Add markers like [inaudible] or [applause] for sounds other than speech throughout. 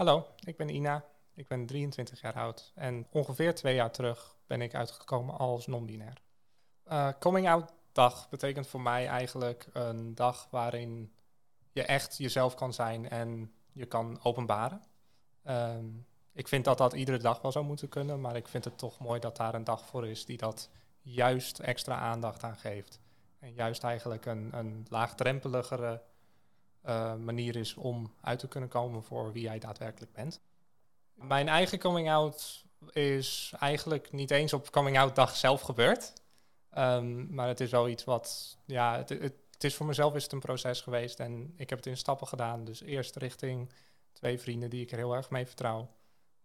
Hallo, ik ben Ina. Ik ben 23 jaar oud en ongeveer twee jaar terug ben ik uitgekomen als non-binair. Uh, coming out dag betekent voor mij eigenlijk een dag waarin je echt jezelf kan zijn en je kan openbaren. Ehm, ik vind dat dat iedere dag wel zou moeten kunnen, maar ik vind het toch mooi dat daar een dag voor is die dat juist extra aandacht aan geeft. En juist eigenlijk een, een laagdrempeligere uh, manier is om uit te kunnen komen voor wie jij daadwerkelijk bent. Mijn eigen coming out is eigenlijk niet eens op coming out dag zelf gebeurd. Um, maar het is wel iets wat, ja, het, het, is voor mezelf is het een proces geweest en ik heb het in stappen gedaan. Dus eerst richting twee vrienden die ik er heel erg mee vertrouw.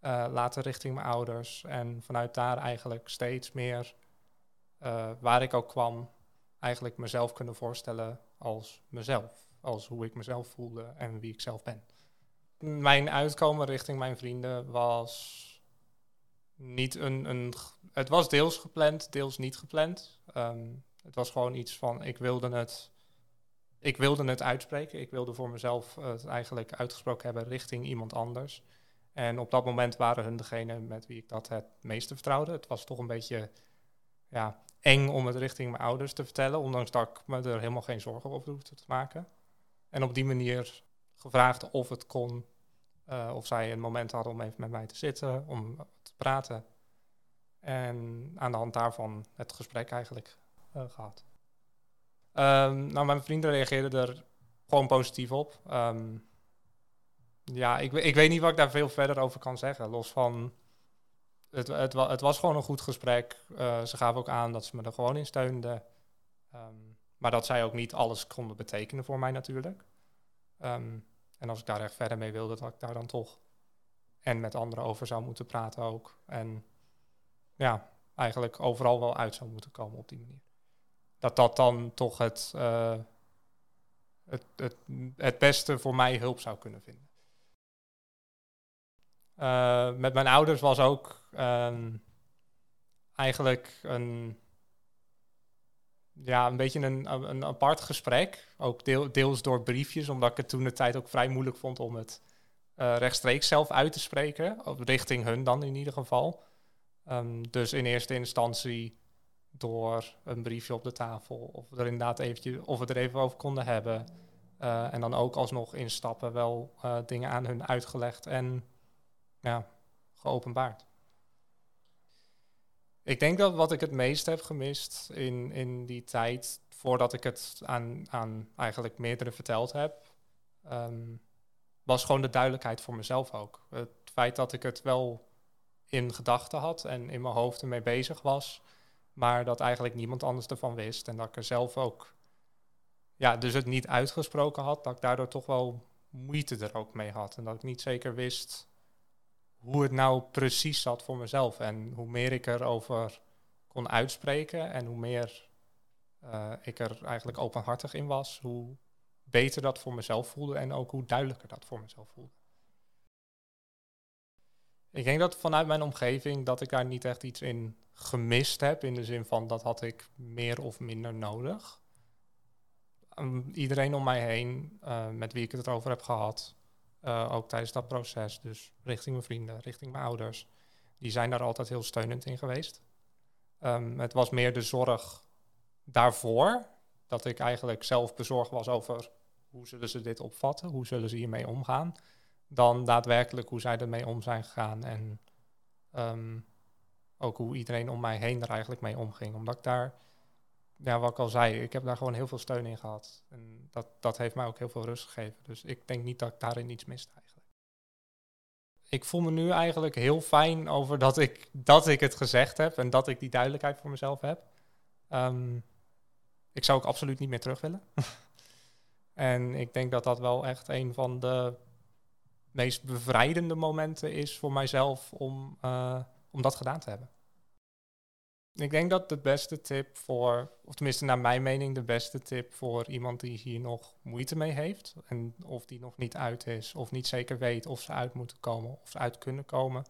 Uh, later richting mijn ouders en vanuit daar eigenlijk steeds meer uh, waar ik ook kwam, eigenlijk mezelf kunnen voorstellen als mezelf als hoe ik mezelf voelde en wie ik zelf ben. Mijn uitkomen richting mijn vrienden was niet een. een het was deels gepland, deels niet gepland. Ehm, het was gewoon iets van: ik wilde het. Ik wilde het uitspreken. Ik wilde voor mezelf het eigenlijk uitgesproken hebben richting iemand anders. En op dat moment waren hun degene met wie ik dat het meeste vertrouwde. Het was toch een beetje ja, eng om het richting mijn ouders te vertellen, ondanks dat ik me er helemaal geen zorgen over hoefde te maken. En op die manier gevraagd of het kon, uh, of zij een moment hadden om even met mij te zitten, om te praten. En aan de hand daarvan het gesprek eigenlijk uh, gehad. Um, nou, mijn vrienden reageerden er gewoon positief op. Um, ja, ik, ik weet niet wat ik daar veel verder over kan zeggen. Los van, het, het, was gewoon een goed gesprek. Uh, ze gaven ook aan dat ze me er gewoon in steunden. Um, maar dat zij ook niet alles konden betekenen voor mij natuurlijk. Ehm, en als ik daar echt verder mee wilde, dat ik daar dan toch en met anderen over zou moeten praten ook. En ja, eigenlijk overal wel uit zou moeten komen op die manier. Dat dat dan toch het, uh, het, het, het beste voor mij hulp zou kunnen vinden. Uh, met mijn ouders was ook um, eigenlijk een ja, een beetje een, een apart gesprek. Ook deel, deels door briefjes, omdat ik het toen de tijd ook vrij moeilijk vond om het uh, rechtstreeks zelf uit te spreken. Richting hun dan in ieder geval. Um, dus in eerste instantie door een briefje op de tafel. Of er inderdaad eventjes, of we er even over konden hebben. Uh, en dan ook alsnog instappen wel uh, dingen aan hun uitgelegd en ja, geopenbaard. Ik denk dat wat ik het meest heb gemist in, in die tijd, voordat ik het aan, aan eigenlijk meerdere verteld heb, um, was gewoon de duidelijkheid voor mezelf ook. Het feit dat ik het wel in gedachten had en in mijn hoofd ermee bezig was, maar dat eigenlijk niemand anders ervan wist. En dat ik er zelf ook, ja, dus het niet uitgesproken had, dat ik daardoor toch wel moeite er ook mee had. En dat ik niet zeker wist hoe het nou precies zat voor mezelf. En hoe meer ik erover kon uitspreken en hoe meer uh, ik er eigenlijk openhartig in was, hoe beter dat voor mezelf voelde en ook hoe duidelijker dat voor mezelf voelde. Ik denk dat vanuit mijn omgeving dat ik daar niet echt iets in gemist heb, in de zin van dat had ik meer of minder nodig. Um, iedereen om mij heen, uh, met wie ik het erover heb gehad, uh, ook tijdens dat proces. Dus richting mijn vrienden, richting mijn ouders. Die zijn daar altijd heel steunend in geweest. Um, het was meer de zorg daarvoor. Dat ik eigenlijk zelf bezorgd was over hoe zullen ze dit opvatten, hoe zullen ze hiermee omgaan. Dan daadwerkelijk hoe zij ermee om zijn gegaan. En um, ook hoe iedereen om mij heen er eigenlijk mee omging. Omdat ik daar ja, wat ik al zei, ik heb daar gewoon heel veel steun in gehad. En dat, dat heeft mij ook heel veel rust gegeven. Dus ik denk niet dat ik daarin iets mist eigenlijk. Ik voel me nu eigenlijk heel fijn over dat ik, dat ik het gezegd heb en dat ik die duidelijkheid voor mezelf heb. Um, ik zou ook absoluut niet meer terug willen. [laughs] en ik denk dat dat wel echt een van de meest bevrijdende momenten is voor mijzelf om, uh, om dat gedaan te hebben. Ik denk dat de beste tip voor, of tenminste naar mijn mening, de beste tip voor iemand die hier nog moeite mee heeft. En of die nog niet uit is, of niet zeker weet of ze uit moeten komen of ze uit kunnen komen.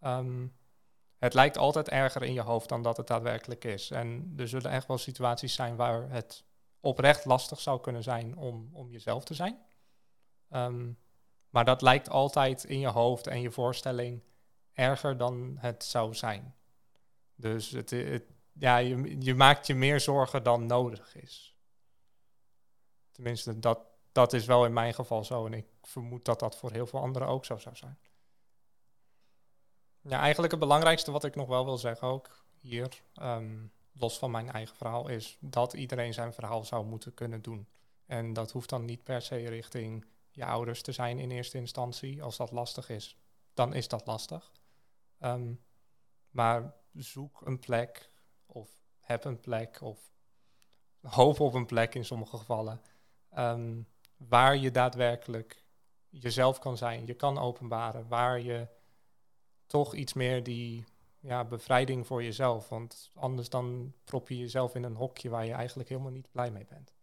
Um, het lijkt altijd erger in je hoofd dan dat het daadwerkelijk is. En er zullen echt wel situaties zijn waar het oprecht lastig zou kunnen zijn om, om jezelf te zijn. Um, Maar dat lijkt altijd in je hoofd en je voorstelling erger dan het zou zijn. Dus het, ja, je, je maakt je meer zorgen dan nodig is. Tenminste, dat, dat is wel in mijn geval zo. En ik vermoed dat dat voor heel veel anderen ook zo zou zijn. Ja, eigenlijk het belangrijkste wat ik nog wel wil zeggen ook hier, ehm, los van mijn eigen verhaal, is dat iedereen zijn verhaal zou moeten kunnen doen. En dat hoeft dan niet per se richting je ouders te zijn in eerste instantie. Als dat lastig is, dan is dat lastig. Ehm, maar zoek een plek of heb een plek of hoop op een plek in sommige gevallen. Ehm, waar je daadwerkelijk jezelf kan zijn, je kan openbaren, waar je toch iets meer die ja, bevrijding voor jezelf. Want anders dan prop je jezelf in een hokje waar je eigenlijk helemaal niet blij mee bent.